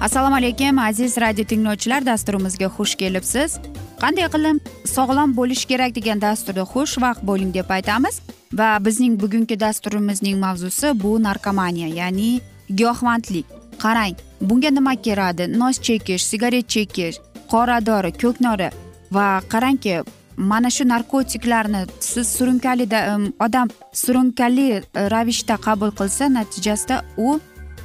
assalomu alaykum aziz radio tinglovchilar dasturimizga xush kelibsiz. Qanday qilib sog'lom bo'lish kerak degan dasturda xush vaqt bo'ling deb aytamiz. Va bizning bugungi dasturimizning mavzusi bu narkomaniya ya'ni giyohvandlik. Qarang bunga nima kiradi nos chekish sigaret chekish qora dori ko'knori va qarangki mana shu narkotiklarni siz surunkali odam surunkali e, ravishda qabul qilsa natijasida u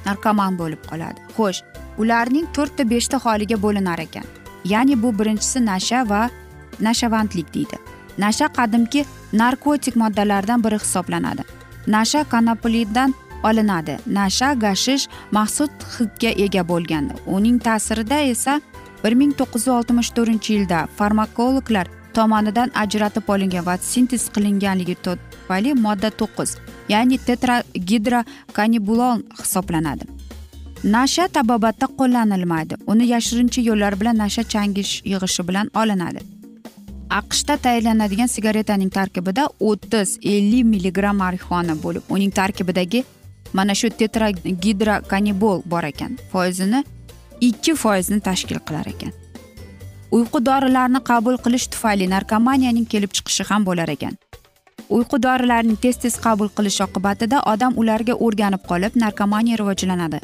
narkoman bo'lib qoladi. Xo'sh ularning to'rtta beshta holiga bo'linar ekan. Ya'ni bu birinchisi nasha va nashavandlik deydi. Nasha qadimki narkotik moddalardan biri hisoblanadi. Nasha konoplidan olinadi. Nasha gashish maxsus hidga ega bo'lgan uning ta'sirida esa bir ming to'qqiz yuz oltmish to'rtinchi yilda farmakologlar tomonidan ajratib olingan va sintez qilinganligi tufayli modda to'qqiz ya'ni tetragidrokanibulon hisoblanadi. Nasha tabobatda qo'llanilmaydi. Uni yashirincha yo'llar bilan nasha changish yig'ishi bilan olinadi. Aqshda tayyorlanadigan sigaretaning tarkibida o'ttiz ellik milligramm marixuana bo'lib uning tarkibidagi mana shu tetragidrokanibol bor ekan. Foizini ikki foizni tashkil qilar ekan. Uyqu dorilarini qabul qilish tufayli narkomaniyaning kelib chiqishi ham bo'lar ekan. Uyqu dorilarini tez tez qabul qilish oqibatida odam ularga o'rganib qolib narkomaniya rivojlanadi.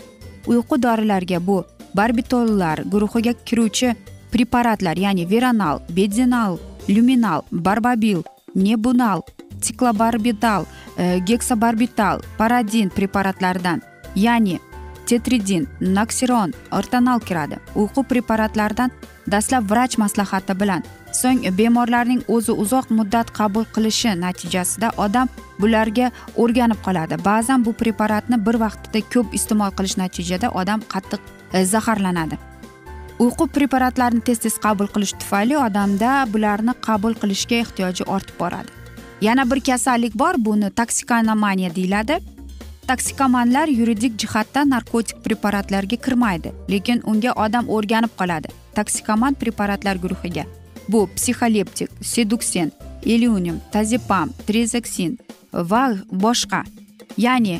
Uyqu dorilarga bu barbitollar guruhiga kiruvchi preparatlar ya'ni veronal bedinal lyuminal barbabil nebunal siklobarbital e, geksobarbital paradin preparatlaridan ya'ni tetridin noksiron ortanal kiradi. Uyqu preparatlaridan dastlab vrach maslahati bilan so'ng bemorlarning o'zi uzoq muddat qabul qilishi natijasida odam bularga o'rganib qoladi. Ba'zan bu preparatni bir vaqtda ko'p iste'mol qilish natijada odam qattiq e, zaharlanadi. Uyqu preparatlarini tez tez qabul qilish tufayli odamda bularni qabul qilishga ehtiyoji ortib boradi. Yana bir kasallik bor buni toksikonomaniya deyiladi. Toksikomanlar yuridik jihatdan narkotik preparatlarga kirmaydi lekin unga odam o'rganib qoladi. Toksikoman preparatlar guruhiga. Bu psixoleptik seduksin iliunium tazepam trezaksin va boshqa ya'ni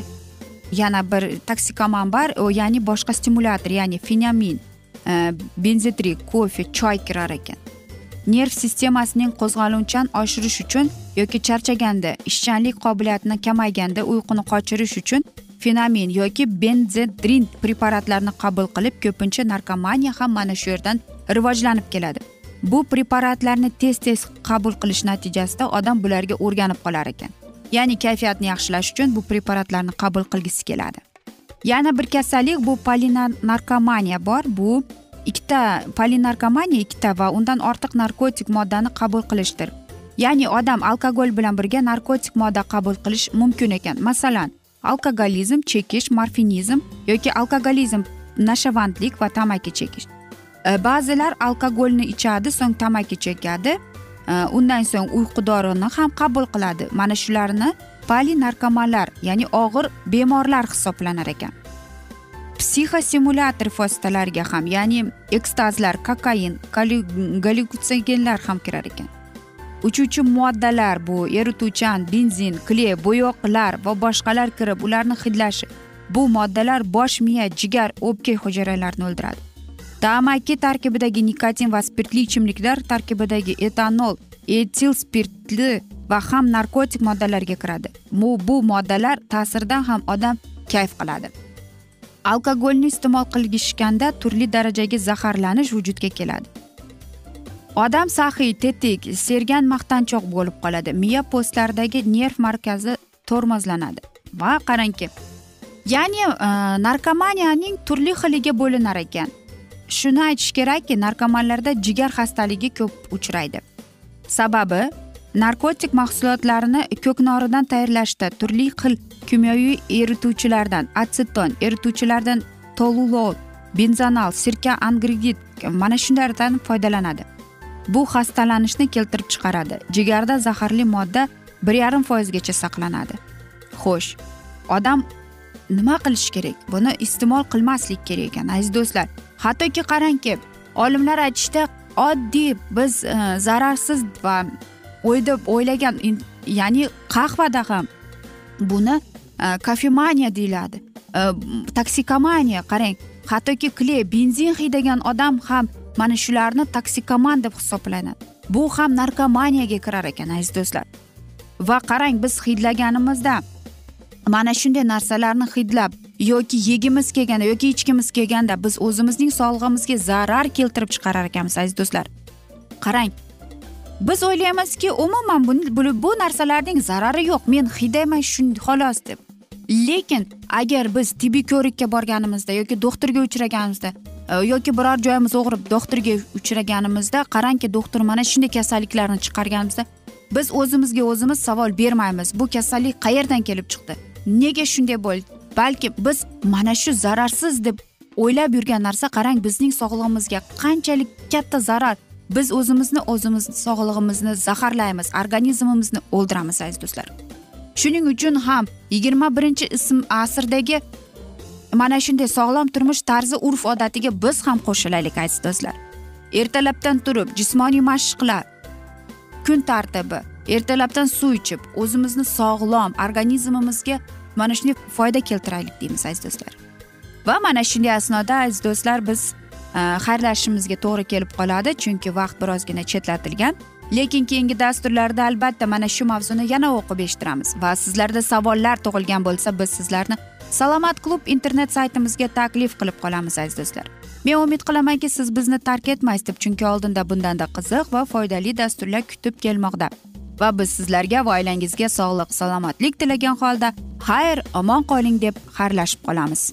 yana bir toksikoman bor ya'ni boshqa stimulyator ya'ni fenamin e, kofe choy kirar ekan nerv sistemasining qo'zg'aluvchan oshirish uchun yoki charchaganda ishchanlik qobiliyatini kamayganda uyquni qochirish uchun fenamin yoki benzedrin preparatlarini qabul qilib ko'pincha narkomaniya ham mana shu yerdan rivojlanib keladi bu preparatlarni tez tez qabul qilish natijasida odam bularga o'rganib qolar ekan. Ya'ni kayfiyatni yaxshilash uchun bu preparatlarni qabul qilgisi keladi. Yana bir kasallik bu polinarkomaniya bor. Bu ikkita polinarkomaniya ikkita va undan ortiq narkotik moddani qabul qilishdir. Ya'ni odam alkogol bilan birga narkotik modda qabul qilish mumkin ekan. Masalan alkogolizm chekish morfinizm yoki alkogolizm nashavandlik va tamaki chekish. Ba'zilar alkogolni ichadi so'ng tamaki chekadi undan so'ng uyqu dorini ham qabul qiladi mana shularni polinarkomanlar ya'ni og'ir bemorlar hisoblanar ekan. Psixostimulyator vositalariga ham ya'ni ekstazlar kokain gallyutsinogenlar ham kirar ekan uchuvchi moddalar bu erituvchan benzin kley bo'yoqlar va boshqalar kirib ularni hidlashi. Bu moddalar bosh miya jigar o'pka hujayralarini o'ldiradi. Tamaki tarkibidagi nikotin va spirtli ichimliklar tarkibidagi etanol etil spirtli va ham narkotik moddalarga kiradi bu bu moddalar ta'siridan ham odam kayf qiladi alkogolni iste'mol qilishganda turli darajadagi zaharlanish vujudga keladi odam saxiy tetik sergan maqtanchoq bo'lib qoladi miya postlaridagi nerv markazi tormozlanadi va qarangki ya'ni e, narkomaniyaning turli xiliga bo'linar ekan. Shuni aytish kerakki narkomanlarda jigar xastaligi ko'p uchraydi. Sababi narkotik mahsulotlarni ko'knoridan tayyorlashda turli xil kimyoviy erituvchilardan atseton erituvchilardan tolulol benzonal sirka angridid mana shunlardan foydalanadi. Bu xastalanishni keltirib chiqaradi. Jigarda zaharli modda bir yarim foizgacha saqlanadi. Xo'sh odam nima qilish kerak? Buni iste'mol qilmaslik kerak ekan aziz do'stlar. Hattoki qarangki olimlar aytishda oddiy biz e, zararsiz va o'yda o'ylagan ya'ni qahvada ham buni e, kofemaniya deyiladi. E, toksikomaniya qarang. Hattoki kley benzin haydagan odam ham mana shularni toksikoman deb hisoblanadi. Bu ham narkomaniyaga kirar ekan aziz do'stlar. Va qarang biz hidlaganimizda mana shunday narsalarni hidlab yoki yegimiz kelganda yoki ichgimiz kelganda biz o'zimizning sog'lig'imizga zarar keltirib chiqarar ekanmiz aziz do'stlar. Qarang biz o'ylaymizki umuman bu, bu narsalarning zarari yo'q. Men hidayman shu xolos deb. Lekin agar biz tibbiy ko'rikka borganimizda yoki doktorga uchraganimizda e, yoki biror joyimiz og'rib doktorga uchraganimizda qarangki doktor mana shunday kasalliklarni chiqarganimizda biz o'zimizga o'zimiz savol bermaymiz. Bu kasallik qayerdan kelib chiqdi? Nega shunday bo'ldi balki biz mana shu zararsiz deb o'ylab yurgan narsa qarang bizning sog'lig'imizga qanchalik katta zarar. Biz o'zimizni o'zimiz sog'lig'imizni zaharlaymiz organizmimizni o'ldiramiz aziz do'stlar. Shuning uchun ham yigirma birinchi ism asrdagi mana shunday sog'lom turmush tarzi urf odatiga biz ham qo'shilaylik aziz do'stlar. Ertalabdan turib jismoniy mashqlar kun tartibi ertalabdan suv ichib o'zimizni sog'lom organizmimizga mana shunday foyda keltiraylik deymiz aziz do'stlar. Va mana shunday asnoda aziz do'stlar biz e, xayrlashishimizga to'g'ri kelib qoladi chunki vaqt birozgina chetlatilgan. Lekin keyingi dasturlarda albatta mana shu mavzuni yana o'qib eshittiramiz va sizlarda savollar tug'ilgan bo'lsa biz sizlarni salomat klub internet saytimizga taklif qilib qolamiz aziz do'stlar. Men umid qilamanki siz bizni tark etmaysiz deb chunki oldinda bundanda qiziq va foydali dasturlar kutib kelmoqda. Va biz sizlarga va oilangizga sog'lik salomatlik tilagan holda xayr omon qoling deb xayrlashib qolamiz.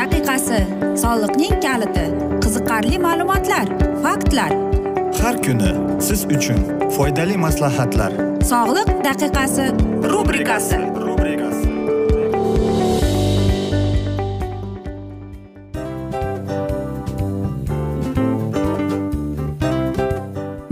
Daqiqasi soliqning kaliti qiziqarli ma'lumotlar faktlar. Har kuni siz uchun foydali maslahatlar. Sog'liq daqiqasi rubrikasi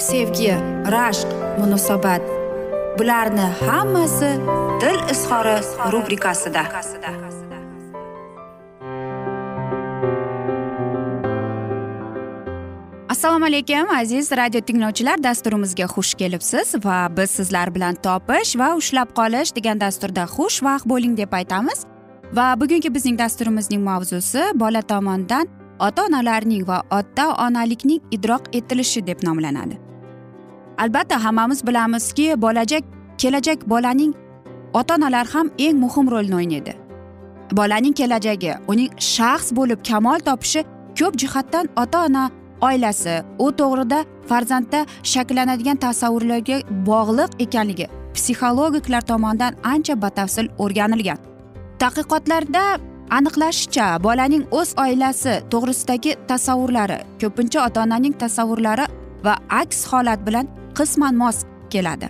sevgi rashq munosabat. Bularni hammasi dil izhori rubrikasida. Assalomu alaykum aziz radio tinglovchilar. Dasturimizga xush kelibsiz va biz sizlar bilan topish va ushlab qolish degan dasturda xushvaqt bo'ling deb aytamiz. Va bugungi bizning dasturimizning mavzusi bola tomonidan ota onalarning va ota onalikning idrok etilishi deb nomlanadi. Albatta hammamiz bilamizki bo'lajak kelajak bolaning ota onalar ham eng muhim rolni o'ynaydi. Bolaning kelajagi uning shaxs bo'lib kamol topishi ko'p jihatdan ota ona oilasi u to'g'rida farzandda shakllanadigan tasavvurlarga bog'liq ekanligi psixologiklar tomonidan ancha batafsil o'rganilgan. Tadqiqotlarda aniqlashicha bolaning o'z oilasi to'g'risidagi tasavvurlari ko'pincha ota onaning tasavvurlari va aks holat bilan qisman mos keladi.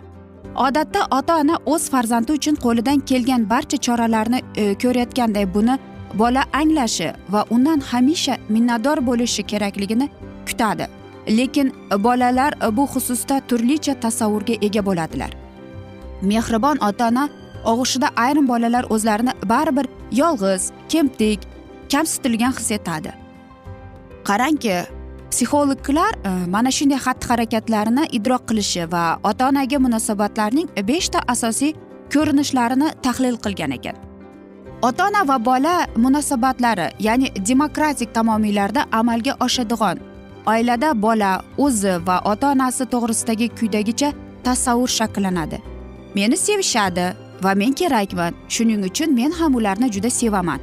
Odatda ota ona o'z farzandi uchun qo'lidan kelgan barcha choralarni e, ko'rayotganday buni bola anglashi va undan hamisha minnatdor bo'lishi kerakligini kutadi. Lekin bolalar bu xususda turlicha tasavvurga ega bo'ladilar. Mehribon ota ona og'ushida ayrim bolalar o'zlarini baribir yolg'iz kemtik kamsitilgan his etadi. Qarangki psixologlar e, mana shunday xatti harakatlarni idrok qilishi va ota onaga munosabatlarning beshta asosiy ko'rinishlarini tahlil qilgan ekan. Ota ona va bola munosabatlari ya'ni demokratik tamomiylarda amalga oshadigan oilada bola o'zi va ota onasi to'g'risidagi quyidagicha tasavvur shakllanadi. Meni sevishadi va men kerakman shuning uchun men ham ularni juda sevaman.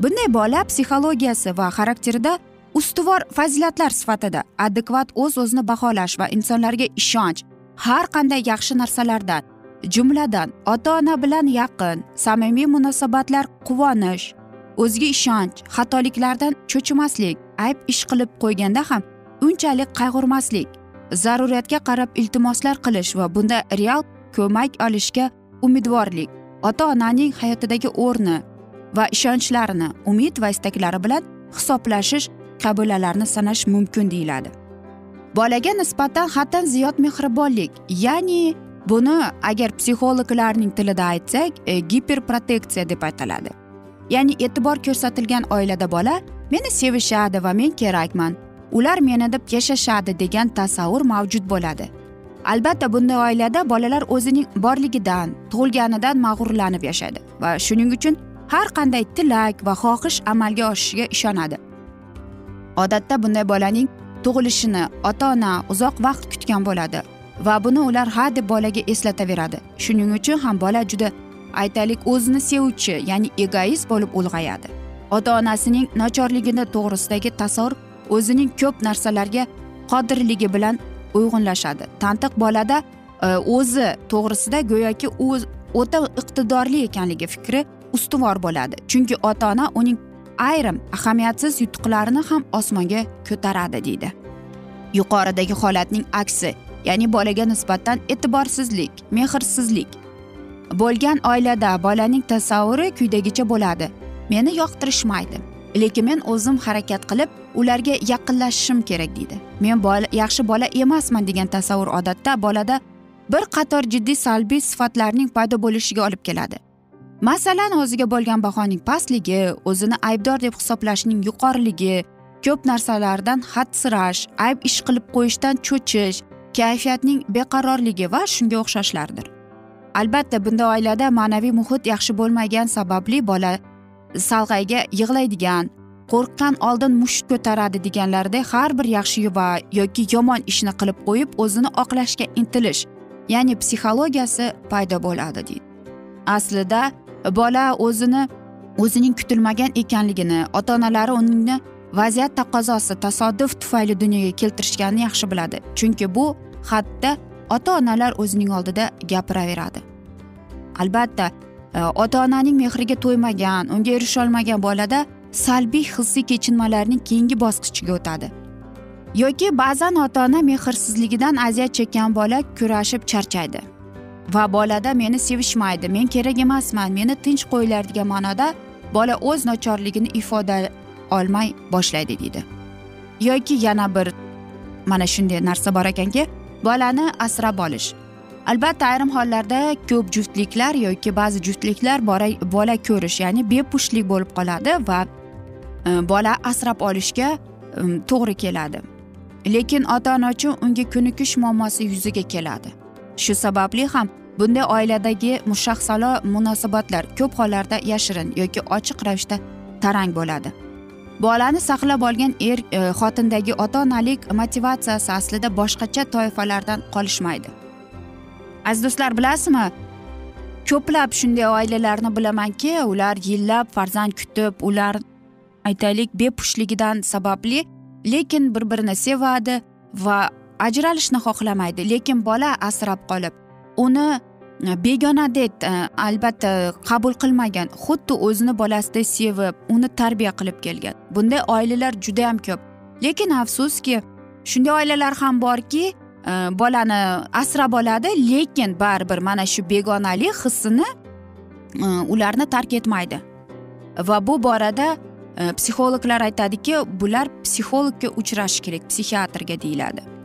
Bunday bola psixologiyasi va xarakterida ustuvor fazilatlar sifatida adekvat o'z o'zini baholash va insonlarga ishonch har qanday yaxshi narsalardan jumladan ota ona bilan yaqin samimiy munosabatlar quvonish o'ziga ishonch xatoliklardan cho'chimaslik ayb ish qilib qo'yganda ham unchalik qayg'urmaslik zaruriyatga qarab iltimoslar qilish va bunda real ko'mak olishga umidvorlik ota onaning hayotidagi o'rni va ishonchlarini umid va istaklari bilan hisoblashish qabilalarni sanash mumkin deyiladi. Bolaga nisbatan haddan ziyod mehribonlik ya'ni buni agar psixologlarning tilida aytsak e, giperproteksiya deb aytiladi ya'ni e'tibor ko'rsatilgan oilada bola meni sevishadi va men kerakman ular meni deb yashashadi degan tasavvur mavjud bo'ladi. Albatta bunday oilada bolalar o'zining borligidan tug'ilganidan mag'rurlanib yashaydi va shuning uchun har qanday tilak va xohish amalga oshishiga ishonadi. Odatda bunday bolaning tug'ilishini ota ona uzoq vaqt kutgan bo'ladi va buni ular ha deb bolaga eslataveradi. Shuning uchun ham bola juda aytaylik o'zini sevuvchi ya'ni egoist bo'lib ulg'ayadi. Ota onasining nochorligini to'g'risidagi tasavvur o'zining ko'p narsalarga qodirligi bilan uyg'unlashadi. Tantiq bolada e, o'zi to'g'risida go'yoki u o'ta iqtidorli ekanligi fikri ustuvor bo'ladi. Chunki ota ona uning ayrim ahamiyatsiz yutuqlarini ham osmonga ko'taradi deydi. Yuqoridagi holatning aksi ya'ni bolaga nisbatan e'tiborsizlik mehrsizlik. Bo'lgan oilada bolaning tasavvuri quyidagicha bo'ladi. Meni yoqtirishmaydi lekin men o'zim harakat qilib ularga yaqinlashishim kerak deydi. Men bola yaxshi bola emasman degan tasavvur odatda bolada bir qator jiddiy salbiy sifatlarning paydo bo'lishiga olib keladi. Masalan o'ziga bo'lgan bahoning pastligi o'zini aybdor deb hisoblashning yuqoriligi ko'p narsalardan hadsirash ayb ish qilib qo'yishdan cho'chish kayfiyatning beqarorligi va shunga o'xshashlardir. Albatta bunday oilada ma'naviy muhit yaxshi bo'lmagan sababli bola salg'ayga yig'laydigan qo'rqqan oldin mushk ko'taradi deganlaridek har bir yaxshi va yoki yomon ishni qilib qo'yib o'zini oqlashga intilish ya'ni psixologiyasi paydo bo'ladi deydi. Aslida bola o'zini o'zining kutilmagan ekanligini ota onalari uni vaziyat taqozosi tasodif tufayli dunyoga keltirishganini yaxshi biladi. Chunki bu xatda ota onalar o'zining oldida gapiraveradi. Albatta e, ota onaning mehriga to'ymagan unga erisholmagan bolada salbiy hissiy kechinmalarning keyingi bosqichiga o'tadi. Yoki ba'zan ota ona mehrsizligidan aziyat chekkan bola kurashib charchaydi. Va bolada meni sevishmaydi. Men kerak emasman. Meni tinch qo'yinglar degan ma'noda bola o'z nochorligini ifoda olmay boshlaydi deydi. Yoki yana bir mana shunday narsa bor ekanki bolani asrab olish. Albatta ayrim hollarda ko'p juftliklar yoki ba'zi juftliklar bola ko'rish ya'ni bepushtlik bo'lib qoladi va e, bola asrab olishga e, to'g'ri keladi. Lekin ota ona uchun unga ko'nikish muammosi yuzaga keladi. Shu sababli ham bunday oiladagi mushaxsalo munosabatlar ko'p hollarda yashirin yoki ochiq ravishda tarang bo'ladi. Bolani saqlab olgan er e, xotindagi ota onalik motivatsiyasi aslida boshqacha toifalardan qolishmaydi. Aziz do'stlar bilasizmi? Ko'plab shunday oilalarni bilamanki ular yillab farzand kutib ular aytaylik bepushtligidan sababli lekin bir birini sevadi va ajralishni xohlamaydi lekin bola asrab qolib uni e, begonadek e, albatta qabul qilmagan xuddi o'zini bolasidek sevib uni tarbiya qilib kelgan. Bunday oilalar judayam ko'p. Lekin afsuski shunday oilalar ham borki e, bolani asrab oladi lekin baribir mana shu begonalik hissini ularni tark etmaydi. Va bu borada psixologlar aytadiki bular psixologga uchrashi kerak psixiatrga deyiladi.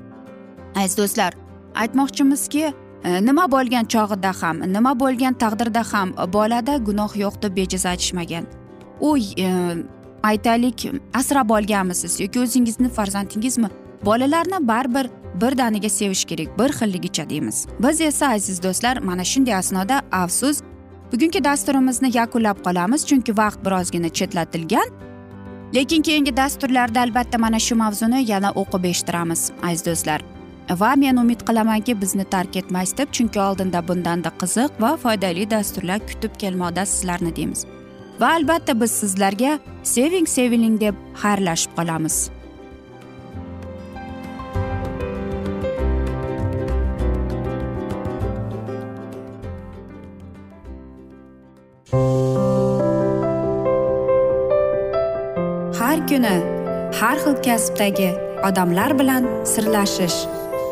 Aziz do'stlar aytmoqchimizki e, nima bo'lgan chog'ida ham nima bo'lgan taqdirda ham bolada gunoh yo'q deb bejiz aytishmagan. U e, aytaylik asrab olganmisiz yoki o'zingizni farzandingizmi? Bolalarni baribir birdaniga sevish kerak bir xilligicha deymiz. Biz esa aziz do'stlar mana shunday asnoda afsus bugungi dasturimizni yakunlab qolamiz chunki vaqt birozgina chetlatilgan. Lekin keyingi dasturlarda albatta mana shu mavzuni yana o'qib eshittiramiz aziz do'stlar. Va men umid qilamanki bizni tark etmaysiz deb chunki oldinda bundanda qiziq va foydali dasturlar kutib kelmoqda sizlarni deymiz. Va albatta biz sizlarga seving seviling deb xayrlashib qolamiz. Har kuni har xil kasbdagi odamlar bilan sirlashish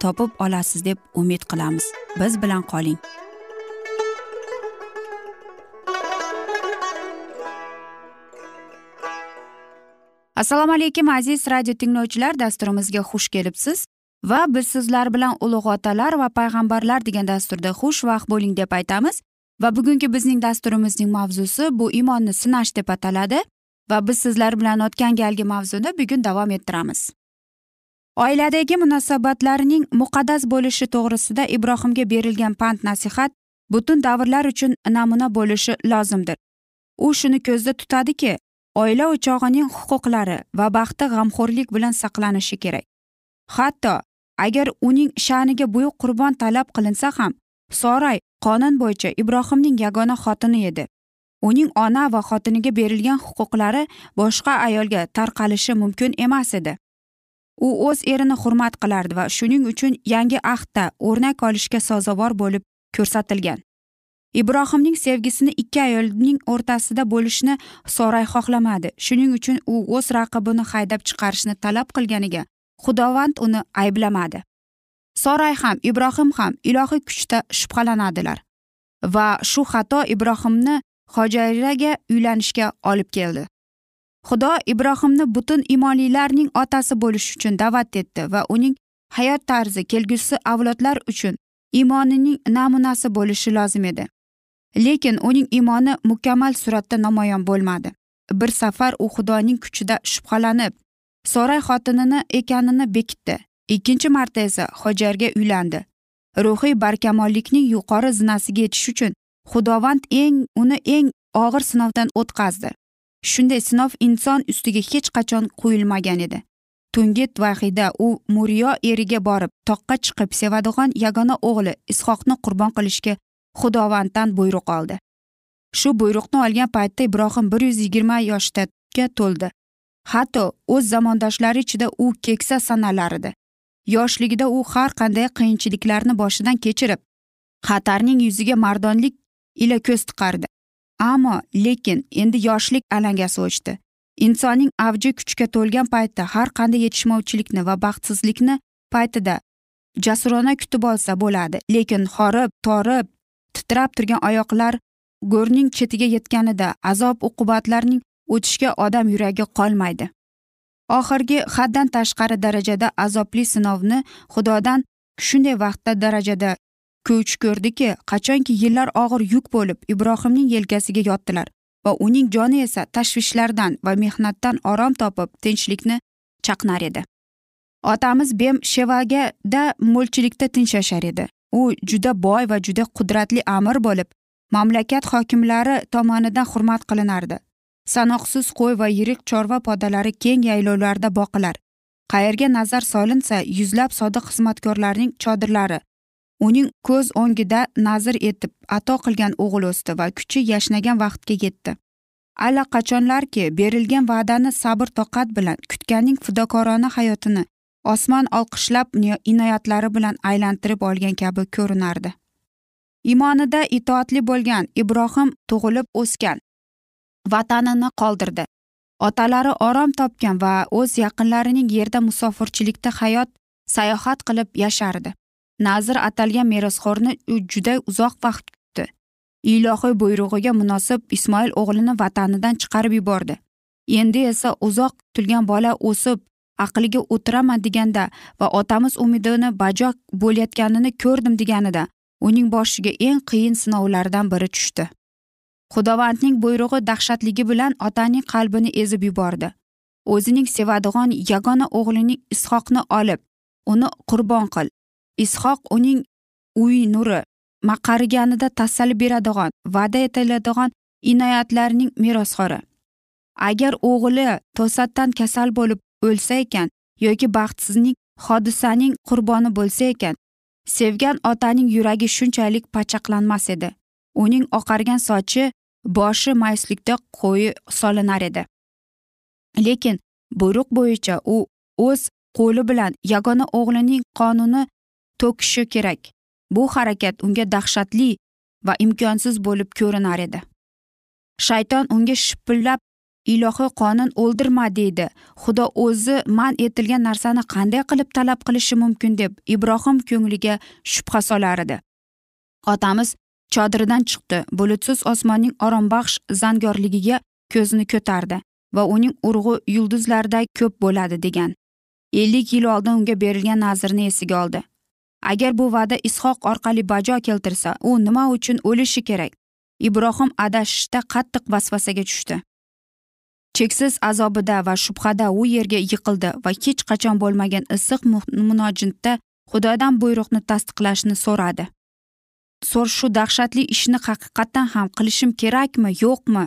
topib olasiz deb umid qilamiz. Biz bilan qoling. Assalomu alaykum aziz radio tinglovchilar. Dasturimizga xush kelibsiz va biz sizlar bilan ulug' otalar va payg'ambarlar degan dasturda xushvaqt bo'ling deb aytamiz. Va bugungi bizning dasturimizning mavzusi bu iymonni sinash deb ataladi va biz sizlar bilan o'tgan galgi mavzuni bugun davom ettiramiz. Oiladagi munosabatlarning muqaddas bo'lishi to'g'risida ibrohimga berilgan pand nasihat butun davrlar uchun namuna bo'lishi lozimdir. U shuni ko'zda tutadiki oila o'chog'ining huquqlari va baxti g'amxo'rlik bilan saqlanishi kerak. Hatto agar uning sha'niga buyuk qurbon talab qilinsa ham soray qonun bo'yicha ibrohimning yagona xotini edi. Uning ona va xotiniga berilgan huquqlari boshqa ayolga tarqalishi mumkin emas edi. U o'z erini hurmat qilardi va shuning uchun yangi ahdda o'rnak olishga sazovor bo'lib ko'rsatilgan. Ibrohimning sevgisini ikki ayolning o'rtasida bo'lishni soray xohlamadi. Shuning uchun u o'z raqibini haydab chiqarishni talab qilganiga xudovand uni ayblamadi. Soray ham ibrohim ham ilohiy kuchda shubhalanadilar va shu xato ibrohimni hojiraga uylanishga olib keldi. Xudo ibrohimni butun imonlilarning otasi bo'lish uchun da'vat etdi va uning hayot tarzi kelgusi avlodlar uchun iymonining namunasi bo'lishi lozim edi. Lekin uning iymoni mukammal suratda namoyon bo'lmadi. Bir safar u xudoning kuchida shubhalanib soray xotinini ekanini bekitdi. Ikkinchi marta esa hojarga uylandi. Ruhiy barkamollikning yuqori zinasiga yetish uchun xudovand eng uni eng og'ir sinovdan o'tkazdi. Shunday sinov inson ustiga hech qachon qo'yilmagan edi. Tungi vahiyda u muryo eriga borib toqqa chiqib sevadigan yagona o'g'li ishoqni qurbon qilishga xudovanddan buyruq oldi. Shu buyruqni olgan paytda ibrohim bir yuz yigirma yoshga to'ldi. Hatto o'z zamondoshlari ichida u keksa sanalar edi yoshligida u har qanday qiyinchiliklarni boshidan kechirib xatarning yuziga mardonlik ila ko'z tiqardi. Ammo lekin endi yoshlik alangasi o'chdi. Insonning avji kuchga to'lgan paytda har qanday yetishmovchilikni va baxtsizlikni paytida jasurona kutib olsa bo'ladi. Lekin horib torib titrab turgan oyoqlar go'rning chetiga yetganida azob uqubatlarning o'tishiga odam yuragi qolmaydi. Oxirgi haddan tashqari darajada azobli sinovni xudodan shunday vaqtda darajada ko'ch ko'rdiki qachonki yillar og'ir yuk bo'lib ibrohimning yelkasiga yotdilar va uning joni esa tashvishlardan va mehnatdan orom topib tinchlikni chaqnar edi. Otamiz bem shevagada mo'lchilikda tinch yashar edi. U juda boy va juda qudratli amir bo'lib mamlakat hokimlari tomonidan hurmat qilinardi. Sanoqsiz qo'y va yirik chorva podalari keng yaylovlarda boqilar. Qayerga nazar solinsa yuzlab sodiq xizmatkorlarning chodirlari uning ko'z o'ngida nazr etib ato qilgan o'g'il o'sdi va kuchi yashnagan vaqtga yetdi. Allaqachonlarki berilgan va'dani sabr toqat bilan kutganning fidokorona hayotini osmon olqishlab inoyatlari bilan aylantirib olgan kabi ko'rinardi. Imonida itoatli bo'lgan ibrohim tug'ilib o'sgan vatanini qoldirdi. Otalari orom topgan va o'z yaqinlarining yerda musofirchilikda hayot sayohat qilib yashardi. Nazr atalgan merosxo'rni u juda uzoq vaqt kutdi ilohiy buyrug'iga munosib ismoil o'g'lini vatanidan chiqarib yubordi. Endi esa uzoq kutilgan bola o'sib aqliga o'tiraman deganda va otamiz umidini bajo bo'layotganini ko'rdim deganida uning boshiga eng qiyin sinovlardan biri tushdi. Xudovandning buyrug'i dahshatligi bilan otaning qalbini ezib yubordi. O'zining sevadigan yagona o'g'lining ishoqni olib uni qurbon qil ishoq uning uy nuri qariganida tasalli beradigan va'da etiladigan inoyatlarning merosxori. Agar o'g'li to'satdan kasal bo'lib o'lsa ekan yoki baxtsizlik hodisaning qurboni bo'lsa ekan sevgan otaning yuragi shunchalik pachaqlanmas edi. Uning oqargan sochi boshi mayuslikda qo'yi solinar edi. Lekin buyruq bo'yicha u o'z qo'li bilan yagona o'g'lining qonini to'kishi kerak. Bu harakat unga dahshatli va imkonsiz bo'lib ko'rinar edi. Shayton unga shipillab ilohiy qonun o'ldirma deydi. Xudo o'zi man etilgan narsani qanday qilib talab qilishi mumkin deb ibrohim ko'ngliga shubha solar edi. Otamiz chodiridan chiqdi. Bulutsiz osmonning orombaxsh zangorligiga ko'zini ko'tardi va uning urg'u yulduzlarday ko'p bo'ladi degan. Ellik yil oldin unga berilgan nazrni esiga oldi. Agar bu va'da ishoq orqali bajo keltirsa u nima uchun o'lishi kerak? Ibrohim adashishda qattiq vasvasaga tushdi. Cheksiz azobida va shubhada u yerga yiqildi va hech qachon bo'lmagan issiq munojatda xudodan buyruqni tasdiqlashni so'radi. So'r shu dahshatli ishni haqiqatdan ham qilishim kerakmi yo'qmi?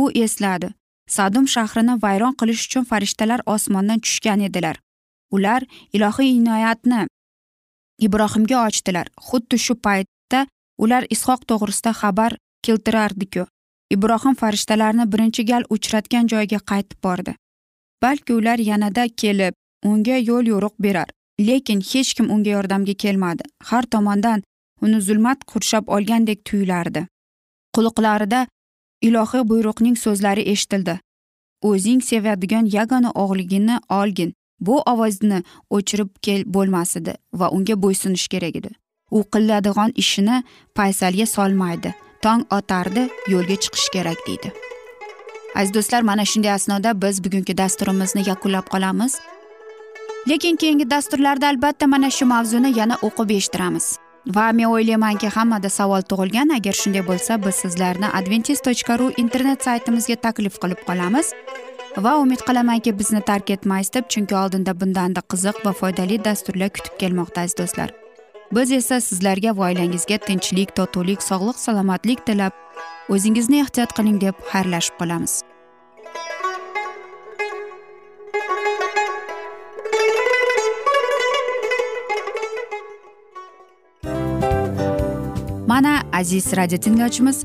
U esladi. Sadum shahrini vayron qilish uchun farishtalar osmondan tushgan edilar. Ular ilohiy inoyatni ibrohimga ochdilar. Xuddi shu paytda ular ishoq to'g'risida xabar keltirardiku. Ibrohim farishtalarni birinchi gal uchratgan joyiga qaytib bordi. Balki ular yanada kelib unga yo'l yo'riq berar lekin hech kim unga yordamga kelmadi. Har tomondan uni zulmat qurshab olgandek tuyulardi. Quloqlarida ilohiy buyruqning so'zlari eshitildi. O'zing sevadigan yagona o'g'ligini olgin. Bu ovozni o'chirib kel bo'lmas edi va unga bo'ysunish kerak edi. U qiladigan ishini paysalga solmaydi tong otardi yo'lga chiqish kerak deydi. Aziz do'stlar mana shunday asnoda biz bugungi dasturimizni yakunlab qolamiz. Lekin keyingi dasturlarda albatta mana shu mavzuni yana o'qib eshittiramiz. Va men o'ylaymanki hammada savol tug'ilgan. Agar shunday bo'lsa biz sizlarni adventis tochka ru internet saytimizga taklif qilib qolamiz. Va umid qilamanki bizni tark etmaysiz deb chunki oldinda bundanda qiziq va foydali dasturlar kutib kelmoqda aziz do'stlar. Biz esa sizlarga va oilangizga tinchlik totuvlik sog'lik salomatlik tilab o'zingizni ehtiyot qiling deb xayrlashib qolamiz. Mana aziz radio tinglovchimiz